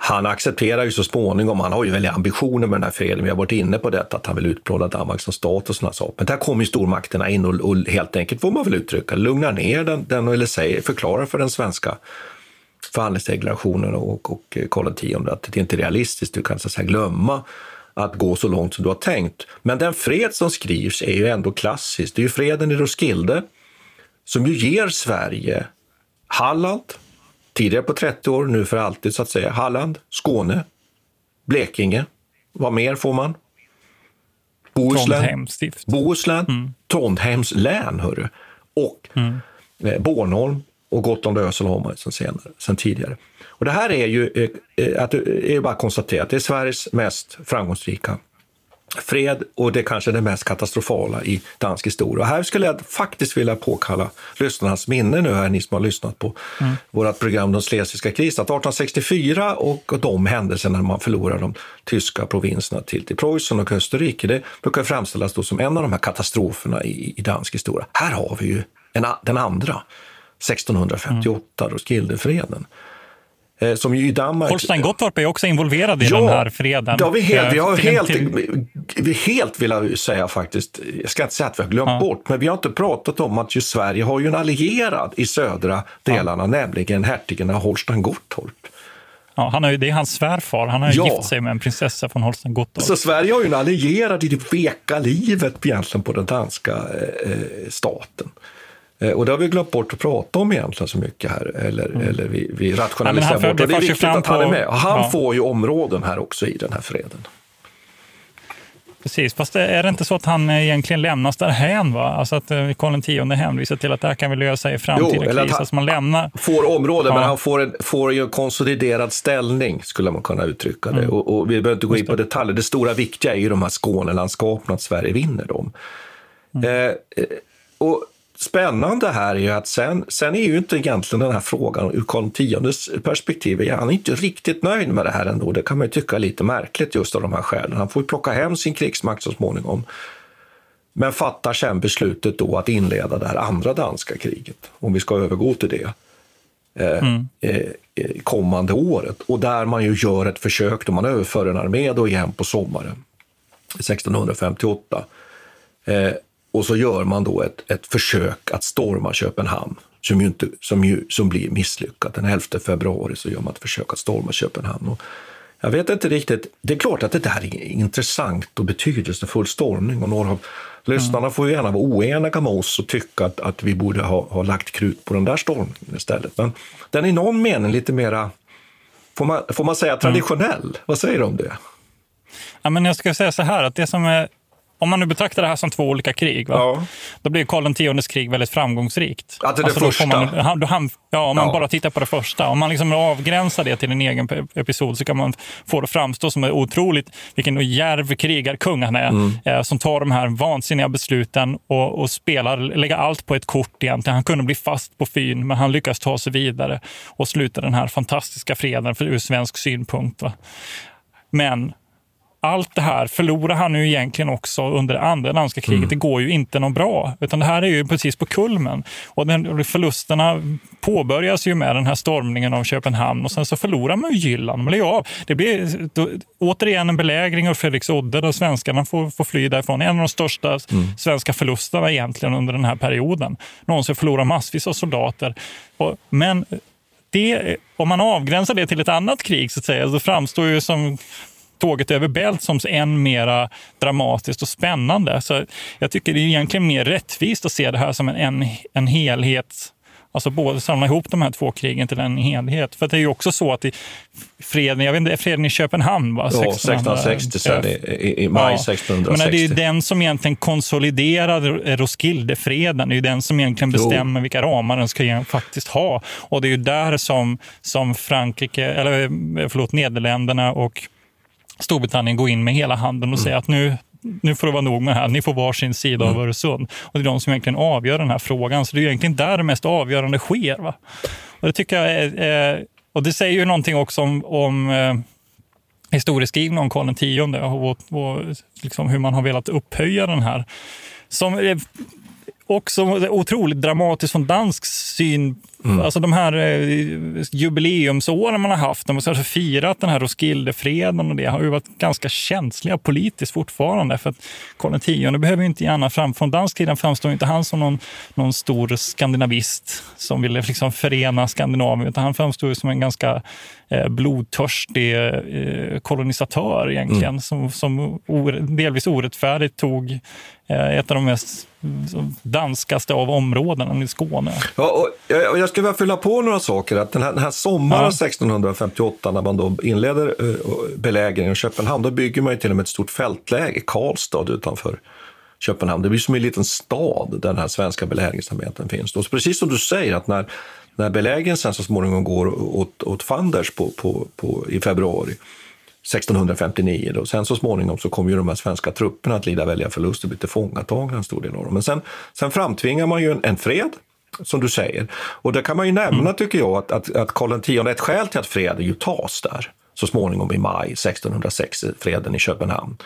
han accepterar ju så småningom, han har ju väldigt ambitioner med den här freden, vi har varit inne på detta, att han vill utplåna Danmark som stat och sådana saker. Men där kommer ju stormakterna in och, och, helt enkelt, får man väl uttrycka, lugnar ner den, den eller säger, förklarar för den svenska förhandlingsdeklarationen och, och Karl X att det inte är realistiskt, du kan så att säga glömma att gå så långt som du har tänkt. Men den fred som skrivs är ju ändå klassisk. Det är ju freden i Roskilde som ju ger Sverige Halland, tidigare på 30 år, nu för alltid så att säga. Halland, Skåne, Blekinge. Vad mer får man? Bohuslän, Bohuslän mm. Trondheims län, hörru. Och mm. eh, Bornholm och Gotland och Ösel har man sen, senare, sen tidigare. Och det här är ju, eh, eh att, är bara att konstatera att det är Sveriges mest framgångsrika fred och det är kanske det mest katastrofala i dansk historia. Och här skulle jag faktiskt vilja påkalla lyssnarnas minne nu, här, ni som har lyssnat på mm. vårt program De Schlesiska krisen. Att 1864 och de händelserna när man förlorar de tyska provinserna till, till Preussen och Österrike, det brukar framställas då som en av de här katastroferna i, i dansk historia. Här har vi ju en, den andra, 1658, mm. Roskildefreden. Eh, som ju i Danmark... Holstein Gottorp är också involverad i ja, den här freden. Ja, vi, helt, vi har helt, vi helt vill säga faktiskt, jag ska inte säga att vi har glömt ja. bort, men vi har inte pratat om att just Sverige har ju en allierad i södra delarna, ja. nämligen hertigen av Holstein Gottorp. Ja, han har ju, det är hans svärfar. Han har ja. gift sig med en prinsessa från Holstein Gottorp. Så Sverige har ju en allierad i det veka livet egentligen på den danska eh, eh staten. Eh, och det har vi glömt bort att prata om egentligen så mycket här, eller, mm. eller vi, vi rationaliserar ja, bort. Och det är viktigt att han är med. Han ja. får ju områden här också i den här freden. Precis, fast är det inte så att han egentligen lämnas därhän? Va? Alltså att eh, Karl X hänvisar till att det här kan vi lösa i framtida jo, kris. Alltså man lämnar... får områden, ja. men han får, en, får en konsoliderad ställning, skulle man kunna uttrycka det. Mm. Och, och, vi behöver inte gå in på detaljer. Det stora viktiga är ju de här Skånelandskapen, att Sverige vinner dem. Mm. Eh, eh och spännande här är ju att sen, sen är ju inte egentligen den här frågan ur Karl X perspektiv, han är inte riktigt nöjd med det här ändå. Det kan man ju tycka är lite märkligt just av de här skälen. Han får ju plocka hem sin krigsmakt så småningom. Men fattar sen beslutet då att inleda det här andra danska kriget, om vi ska övergå till det. Eh, mm. eh, kommande året. Och där man ju gör ett försök, då man överför en armé då igen på sommaren 1658. Eh, och så gör man då ett, ett försök att storma Köpenhamn som, ju inte, som, ju, som blir misslyckat. Den 11 februari så gör man ett försök att storma Köpenhamn. Och jag vet inte riktigt. Det är klart att det där är intressant och betydelsefull stormning och några av lyssnarna mm. får ju gärna vara oeniga med oss och tycka att, att vi borde ha, ha lagt krut på den där stormningen istället. Men den är i någon mening lite mera, får man, får man säga traditionell? Mm. Vad säger du om det? Ja, men jag ska säga så här, att det som är om man nu betraktar det här som två olika krig, ja. då blir Karl Xs krig väldigt framgångsrikt. Att det alltså första? Man, han, ja, om man ja. bara tittar på det första. Om man liksom avgränsar det till en egen episod så kan man få det att framstå som otroligt vilken djärv krigarkung han är. Mm. Eh, som tar de här vansinniga besluten och, och spelar, lägger allt på ett kort egentligen. Han kunde bli fast på Fyn, men han lyckas ta sig vidare och sluta den här fantastiska freden för, ur svensk synpunkt. Va? Men allt det här förlorar han ju egentligen också under det andra danska kriget. Mm. Det går ju inte någon bra, utan det här är ju precis på kulmen. Och den, förlusterna påbörjas ju med den här stormningen av Köpenhamn och sen så förlorar man ju Jylland. Men ja, det blir då, återigen en belägring av Fredriksodde där svenskarna får, får fly därifrån. En av de största mm. svenska förlusterna egentligen under den här perioden. Någonsin förlorar massvis av soldater. Och, men det, om man avgränsar det till ett annat krig så att säga, så framstår ju som tåget över Bält som än mer dramatiskt och spännande. Så jag tycker det är egentligen mer rättvist att se det här som en, en, en helhet Alltså både samla ihop de här två krigen till en helhet. För det är ju också så att i freden, jag vet inte, freden i Köpenhamn va? Ja, 1660, så det, i, i, maj ja. 1660. Men det är ju den som egentligen konsoliderar Roskildefreden. Det är ju den som egentligen bestämmer jo. vilka ramar den ska faktiskt ha. Och det är ju där som, som Frankrike, eller förlåt, Nederländerna och Storbritannien går in med hela handen och mm. säger att nu, nu får det vara nog med det här. Ni får varsin sida mm. av Öresund. Och det är de som egentligen avgör den här frågan. Så det är egentligen där det mest avgörande sker. Va? Och det tycker jag är, och det säger ju någonting också om, om eh, historieskrivning om Karl X och, och liksom hur man har velat upphöja den här. Som också otroligt dramatiskt från dansk syn. Mm. Alltså de här eh, jubileumsåren man har haft, de har firat den här Roskildefreden och det har ju varit ganska känsliga politiskt fortfarande. För att Karl X behöver ju inte gärna fram, från dansk sida framstår inte han som någon, någon stor skandinavist som ville liksom förena Skandinavien, utan han framstår som en ganska blodtörstig eh, kolonisatör egentligen, mm. som, som delvis orättfärdigt tog eh, ett av de mest danskaste av områdena i Skåne. Ja, och jag, skulle vilja fylla på några saker. Att den, här, den här sommaren ja. 1658 när man då inleder belägringen av Köpenhamn, då bygger man ju till och med ett stort fältläge, Karlstad utanför Köpenhamn. Det blir som en liten stad där den här svenska belägringsarmén finns. Och precis som du säger, att när, när belägringen sen så småningom går åt, åt Fanders på, på, på, i februari 1659. Då. Sen så småningom så kommer ju de här svenska trupperna att lida väldiga förluster och bli tillfångatagna en stor del av dem. Men sen, sen framtvingar man ju en, en fred som du säger. Och där kan man ju nämna, mm. tycker jag, att, att, att Karl X, ett skäl till att freden ju tas där så småningom i maj 1606, freden i Köpenhamn.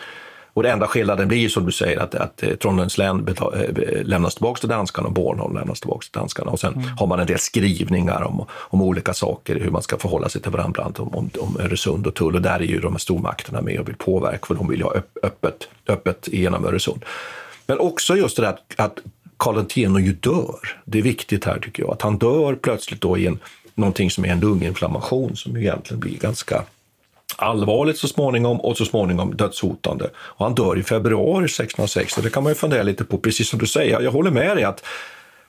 Och det enda skillnaden blir som du säger att, att eh, Trondheims län eh, lämnas tillbaka till danskarna och Bornholm lämnas tillbaka till danskarna. Och sen mm. har man en del skrivningar om, om olika saker, hur man ska förhålla sig till varandra, om, om, om Öresund och tull. Och där är ju de här stormakterna med och vill påverka, för de vill ju ha öppet, öppet genom Öresund. Men också just det där att, att Karl X ju dör. Det är viktigt här tycker jag, att han dör plötsligt då i en, någonting som är en lunginflammation som egentligen blir ganska allvarligt så småningom och så småningom dödshotande. Och han dör i februari 1606 och det kan man ju fundera lite på, precis som du säger. Jag håller med dig att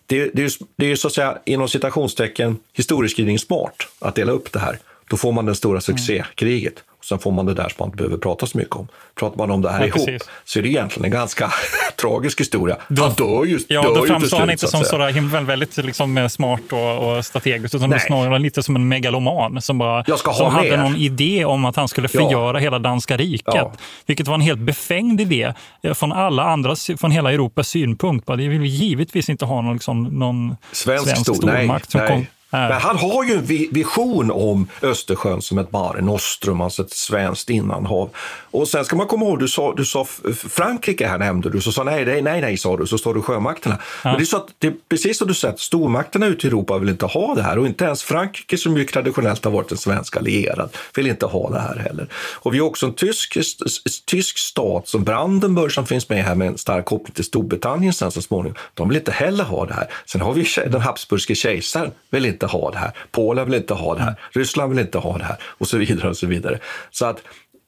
det, det, är, det är så att säga inom citationstecken historieskrivning smart att dela upp det här. Då får man det stora succékriget. Sen får man det där som man inte behöver prata så mycket om. Pratar man om det här ja, ihop precis. så är det egentligen en ganska tragisk historia. Då, han dör ju Ja, dör då framstår han inte som sådär himlen, väldigt liksom, smart och, och strategisk, utan snarare lite som en megaloman som, bara, som hade någon idé om att han skulle förgöra ja. hela danska riket. Ja. Vilket var en helt befängd idé eh, från alla andra, från hela Europas synpunkt. Det vill vi givetvis inte ha någon, liksom, någon svensk, svensk stormakt nej, som nej. kom men han har ju en vision om Östersjön som ett Mare Nostrum, alltså ett svenskt innanhav. Och sen ska man komma ihåg, du sa, du sa Frankrike här nämnde du, så sa nej, nej, nej, nej sa du, så står du sjömakterna. Ja. Men det är så att det är precis som du säger, stormakterna ute i Europa vill inte ha det här och inte ens Frankrike som ju traditionellt har varit en svensk allierad vill inte ha det här heller. Och vi har också en tysk, tysk stat som Brandenburg som finns med här med en stark koppling till Storbritannien sen så småningom. De vill inte heller ha det här. Sen har vi den habsburgske kejsaren, vill inte ha det här. Polen vill inte ha det här. Mm. Ryssland vill inte ha det här och så vidare och så vidare. Så att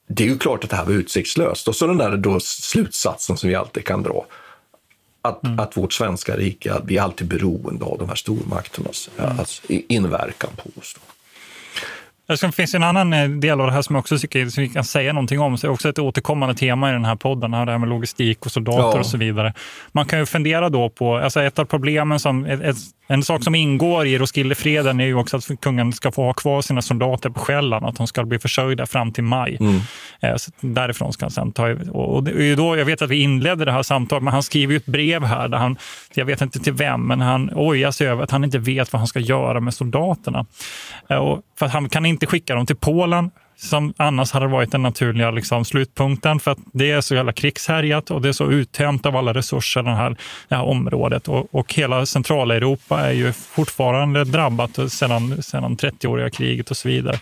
det är ju klart att det här var utsiktslöst. Och så den där då slutsatsen som vi alltid kan dra. Att, mm. att vårt svenska rike, vi är alltid beroende av de här stormakternas mm. alltså, inverkan på oss. Då. Det finns en annan eh, del av det här som jag också tycker som vi kan säga någonting om. Så det är också ett återkommande tema i den här podden, det här med logistik och soldater ja. och så vidare. Man kan ju fundera då på, alltså ett av problemen som, ett, en sak som ingår i Roskildefreden är ju också att kungen ska få ha kvar sina soldater på Själland, att de ska bli försörjda fram till maj. Mm. Eh, så därifrån ska han sen ta... Och det är då, jag vet att vi inledde det här samtalet, men han skriver ju ett brev här där han, jag vet inte till vem, men han ojar sig över att han inte vet vad han ska göra med soldaterna. Eh, och för han kan inte skicka dem till Polen som annars hade varit den naturliga liksom, slutpunkten för att det är så jävla krigshärjat och det är så uttömt av alla resurser det här, det här området. Och, och hela Centraleuropa är ju fortfarande drabbat sedan, sedan 30-åriga kriget och så vidare.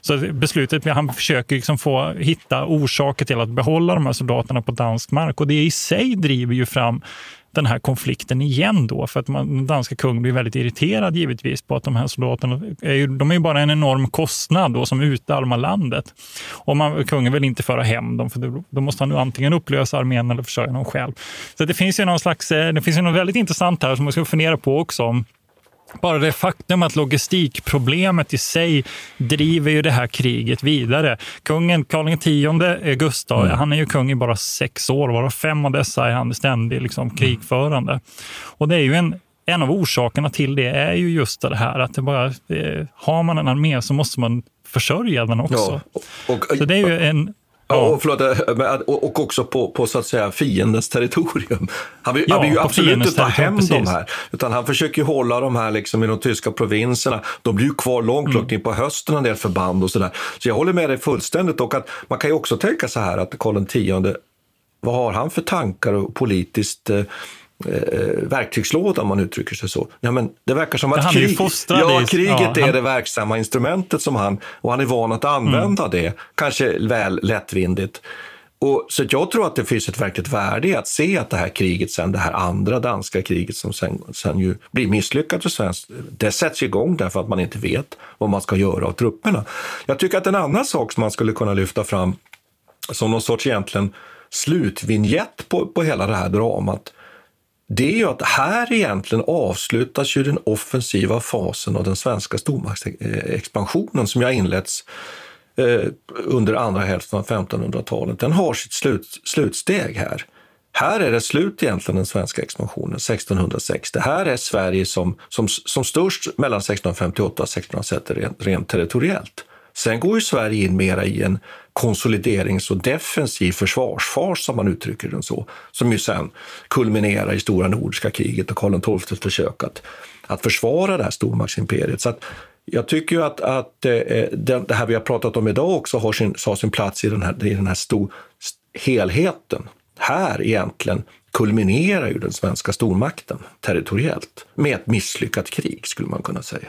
Så beslutet, han försöker liksom få hitta orsaker till att behålla de här soldaterna på dansk mark och det i sig driver ju fram den här konflikten igen då. För att man, den danska kungen blir väldigt irriterad givetvis på att de här soldaterna är ju, de är ju bara en enorm kostnad då som utarmar landet. Och man, kungen vill inte föra hem dem för då, då måste han ju antingen upplösa armén eller försörja dem själv. Så det finns ju någon slags, eh, det finns ju något väldigt intressant här som man ska fundera på också bara det faktum att logistikproblemet i sig driver ju det här kriget vidare. Kungen Karl X Gustav, mm. han är ju kung i bara sex år, varav fem av dessa är han ständig liksom, krigförande. Och det är ju en, en av orsakerna till det är ju just det här att det bara, eh, har man en armé så måste man försörja den också. Ja, och, och, så det är ju en Ja, och, förlåt, eh, och också på, på så att säga fiendens territorium. Han vill, ja, han vill ju absolut inte ta hem precis. de här, utan han försöker hålla de här liksom i de tyska provinserna. De blir ju kvar långt, mm. långt in på hösten, en del förband och sådär. Så jag håller med dig fullständigt. Och att man kan ju också tänka så här att Karl X, vad har han för tankar och politiskt eh, verktygslåda om man uttrycker sig så. Ja, men det verkar som att krig, ja, kriget ja, han... är det verksamma instrumentet som han, och han är van att använda mm. det, kanske väl lättvindigt. Och, så jag tror att det finns ett verkligt värde i att se att det här kriget, sen det här andra danska kriget som sen, sen ju blir misslyckat för svenskt, det sätts igång därför att man inte vet vad man ska göra av trupperna. Jag tycker att en annan sak som man skulle kunna lyfta fram som någon sorts egentligen slutvinjett på, på hela det här dramat, det är ju att här egentligen avslutas ju den offensiva fasen av den svenska stormaktsexpansionen som har inletts eh, under andra hälften av 1500-talet. Den har sitt slut, slutsteg här. Här är det slut egentligen den svenska expansionen 1660. Här är Sverige som, som, som störst mellan 1658 och 1660 rent, rent territoriellt. Sen går ju Sverige in mera i en konsoliderings och defensiv försvarsfas, som man uttrycker den så, som ju sen kulminerar i stora nordiska kriget och Karl XIIs försök att, att försvara det här stormaktsimperiet. Så att jag tycker ju att, att eh, eh, det här vi har pratat om idag också har sin, har sin plats i den här, i den här stor, helheten. Här egentligen kulminerar ju den svenska stormakten territoriellt med ett misslyckat krig, skulle man kunna säga.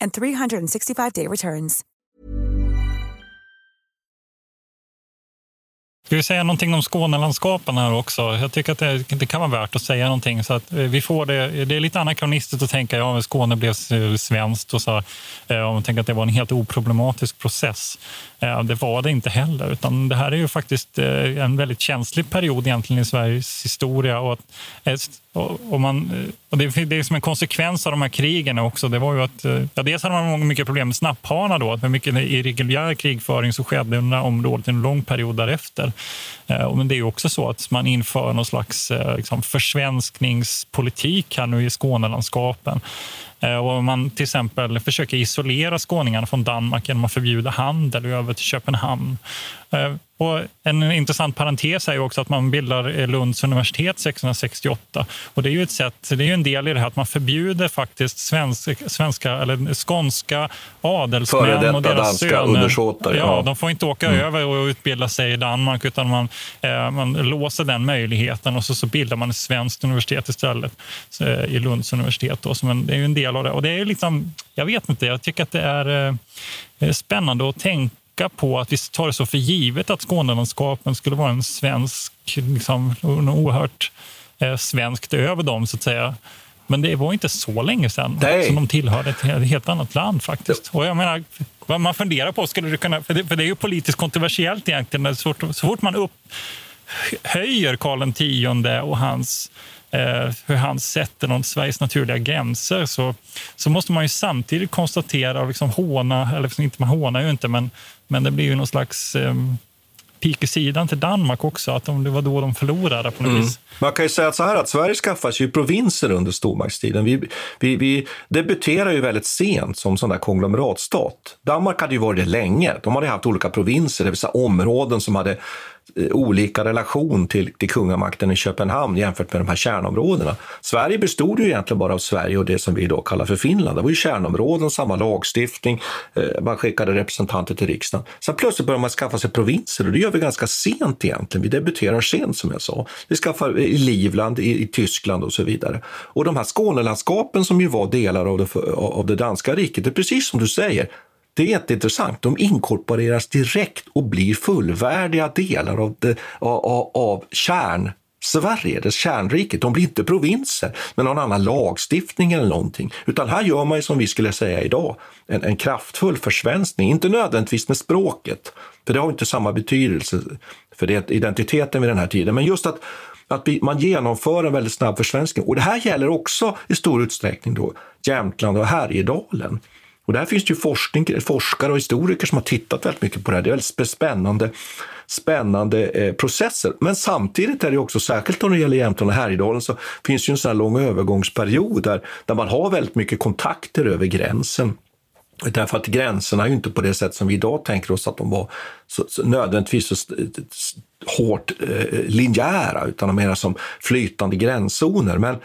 and 365 day returns. Ska vi säga någonting om Skånelandskapen här också? Jag tycker att det, det, kan vara värt att säga någonting. Så att eh, vi får det, det är lite anakronistiskt att tänka att ja, Skåne blev eh, svenskt och så. Eh, om att det var en helt oproblematisk process. Eh, det var det inte heller, utan det här är ju faktiskt eh, en väldigt känslig period egentligen i Sveriges historia. Och, eh, och man, och det, det är som en konsekvens av de här krigen också. Det var ju att, ja, dels hade man mycket problem med snapphanar då, med mycket irreguljär krigföring som skedde under området en lång period därefter. Eh, men det är också så att man inför någon slags eh, liksom, försvenskningspolitik här nu i Skånelandskapen. Eh, och man till exempel försöker isolera skåningarna från Danmark genom att förbjuda handel över till Köpenhamn. Eh, och en intressant parentes är också att man bildar Lunds universitet 1668. Och det är ju ett sätt, det är ju en del i det här att man förbjuder faktiskt svensk, svenska eller skånska adelsmän och deras söner. Ja, ja, de får inte åka mm. över och utbilda sig i Danmark utan man, eh, man låser den möjligheten och så, så bildar man ett svenskt universitet istället eh, i Lunds universitet. Då, som en, det är ju en del av det. Och det är liksom, jag vet inte, jag tycker att det är eh, spännande att tänka tänka på att vi tar det så för givet att Skånelandskapen skulle vara en svensk, liksom, oerhört eh, svenskt över dem, så att säga. Men det var inte så länge sedan Nej. som de tillhörde ett helt annat land. faktiskt. Och jag menar, vad man funderar på, skulle det kunna, för, det, för det är ju politiskt kontroversiellt egentligen. Så fort, så fort man upp, höjer Karl X och hans hur han sätter någon Sveriges naturliga gränser så, så måste man ju samtidigt konstatera och liksom håna, eller liksom inte man hånar ju inte, men, men det blir ju någon slags eh, pik i sidan till Danmark också, att de, det var då de förlorade på något mm. vis. Man kan ju säga så här att Sverige skaffade sig provinser under stormaktstiden. Vi, vi, vi debuterar ju väldigt sent som sån där konglomeratstat. Danmark hade ju varit det länge. De hade haft olika provinser, det vill säga områden som hade Eh, Eh, olika relation till, till kungamakten i Köpenhamn jämfört med de här kärnområdena. Sverige bestod ju egentligen bara av Sverige och det som vi idag kallar för Finland. Det var ju kärnområden, samma lagstiftning, eh, man skickade representanter till riksdagen. Sen plötsligt började man skaffa sig provinser och det gör vi ganska sent egentligen. Vi debuterar sent som jag sa. Vi skaffar eh, i Livland, i, i Tyskland och så vidare. Och de här Skånelandskapen som ju var delar av det, av det danska riket, det är precis som du säger, det är jätteintressant. De inkorporeras direkt och blir fullvärdiga delar av, det, av, av kärn Sverige, det kärnriket, de blir inte provinser med någon annan lagstiftning eller någonting. Utan här gör man ju som vi skulle säga idag, en, en kraftfull försvenskning. Inte nödvändigtvis med språket, för det har inte samma betydelse för det, identiteten vid den här tiden. Men just att, att vi, man genomför en väldigt snabb försvenskning. Och det här gäller också i stor utsträckning då Jämtland och Härjedalen. Och där finns det ju forskning, forskare och historiker som har tittat väldigt mycket på det här. Det är väldigt spännande, spännande eh, processer. Men samtidigt är det också, särskilt när det gäller Jämtland och Härjedalen, så finns det ju en sån här lång övergångsperiod där, där man har väldigt mycket kontakter över gränsen. Därför att gränserna är ju inte på det sätt som vi idag tänker oss att de var så, så nödvändigtvis så hårt eh, linjära, utan mer som flytande gränszoner. Men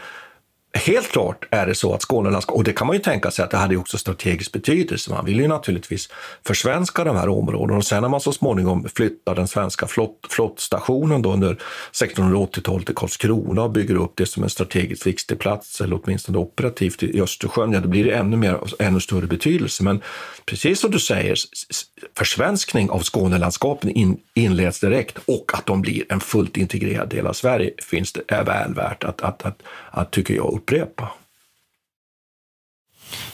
Helt klart är det så att Skånelandskapet, och det kan man ju tänka sig att det hade också strategisk betydelse. Man vill ju naturligtvis försvenska de här områdena och sen när man så småningom flyttar den svenska flott, flottstationen då under 1680-talet till Karlskrona och bygger upp det som en strategiskt viktig plats, eller åtminstone operativt i Östersjön, ja, då blir det ännu, mer, ännu större betydelse. Men precis som du säger, försvenskning av Skånelandskapen in, inleds direkt och att de blir en fullt integrerad del av Sverige finns det, är väl värt att, att, att, att tycker jag, upprepa.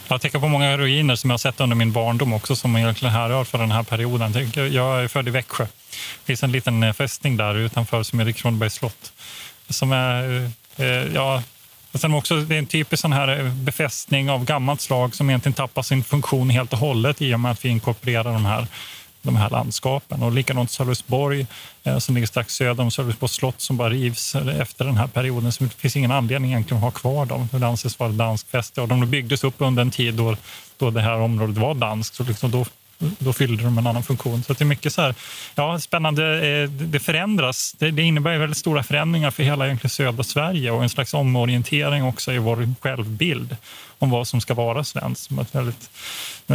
Jag tänker på många ruiner som jag sett under min barndom också som egentligen härrör från den här perioden. Jag är född i Växjö. Det finns en liten eh, fästning där utanför som heter Kronobergs slott. Som är, eh, eh, ja, och sen också, det är en typisk sån här befästning av gammalt slag som egentligen tappar sin funktion helt och hållet i och med att vi inkorporerar de här de här landskapen. Och likadant Sölvesborg eh, som ligger strax söder om Sölvesborgs slott som bara rivs efter den här perioden. Så det finns ingen anledning egentligen att ha kvar dem. Det anses vara danskt fäste och de byggdes upp under en tid då, då det här området var danskt. Så liksom då då fyllde de en annan funktion. Så det är mycket så här, ja, spännande. Eh, det förändras. Det, det innebär väldigt stora förändringar för hela egentligen södra Sverige och en slags omorientering också i vår självbild om vad som ska vara svenskt. Med väldigt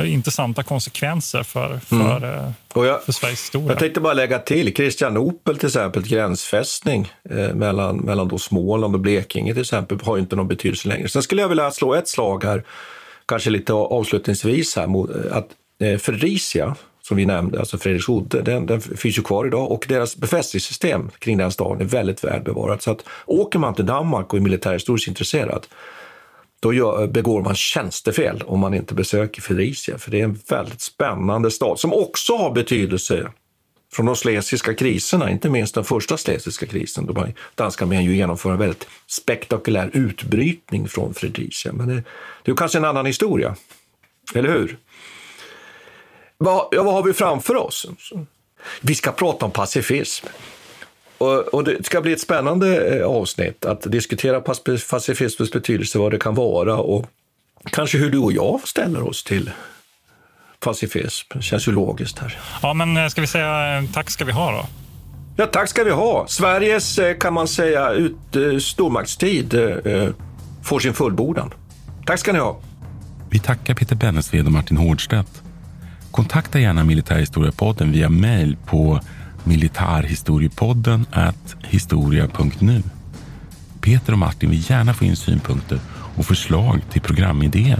intressanta konsekvenser för, för, mm. Eh, jag, för Sveriges historia. Jag tänkte bara lägga till Kristianopel till exempel, gränsfästning eh, mellan, mellan då Småland och Blekinge till exempel, har inte någon betydelse längre. Sen skulle jag vilja slå ett slag här, kanske lite avslutningsvis här, mot att eh, Eh, Fredricia, som vi nämnde, alltså Fredriksudde, den, den finns ju kvar idag och deras befästningssystem kring den staden är väldigt välbevarat. Så att åker man till Danmark och är militärhistoriskt intresserad, då gör, begår man tjänstefel om man inte besöker Fredricia, för det är en väldigt spännande stad som också har betydelse från de slesiska kriserna, inte minst den första slesiska krisen, då danska armén ju genomför en väldigt spektakulär utbrytning från Fredricia. Men det, det är kanske en annan historia, eller hur? Vad, ja, vad har vi framför oss? Vi ska prata om pacifism. Och, och, det ska bli ett spännande eh, avsnitt att diskutera pacifismens betydelse, vad det kan vara och kanske hur du och jag ställer oss till pacifism. Det känns ju logiskt här. Ja, men eh, ska vi säga eh, tack ska vi ha då? Ja, tack ska vi ha. Sveriges, kan man säga, ut, stormaktstid får sin fullbordan. Tack ska ni ha. Vi tackar Peter Bennesved och Martin Hårdstedt. Kontakta gärna Militärhistoriepodden via mejl på militarhistoriepodden historia.nu. Peter och Martin vill gärna få in synpunkter och förslag till programidéer.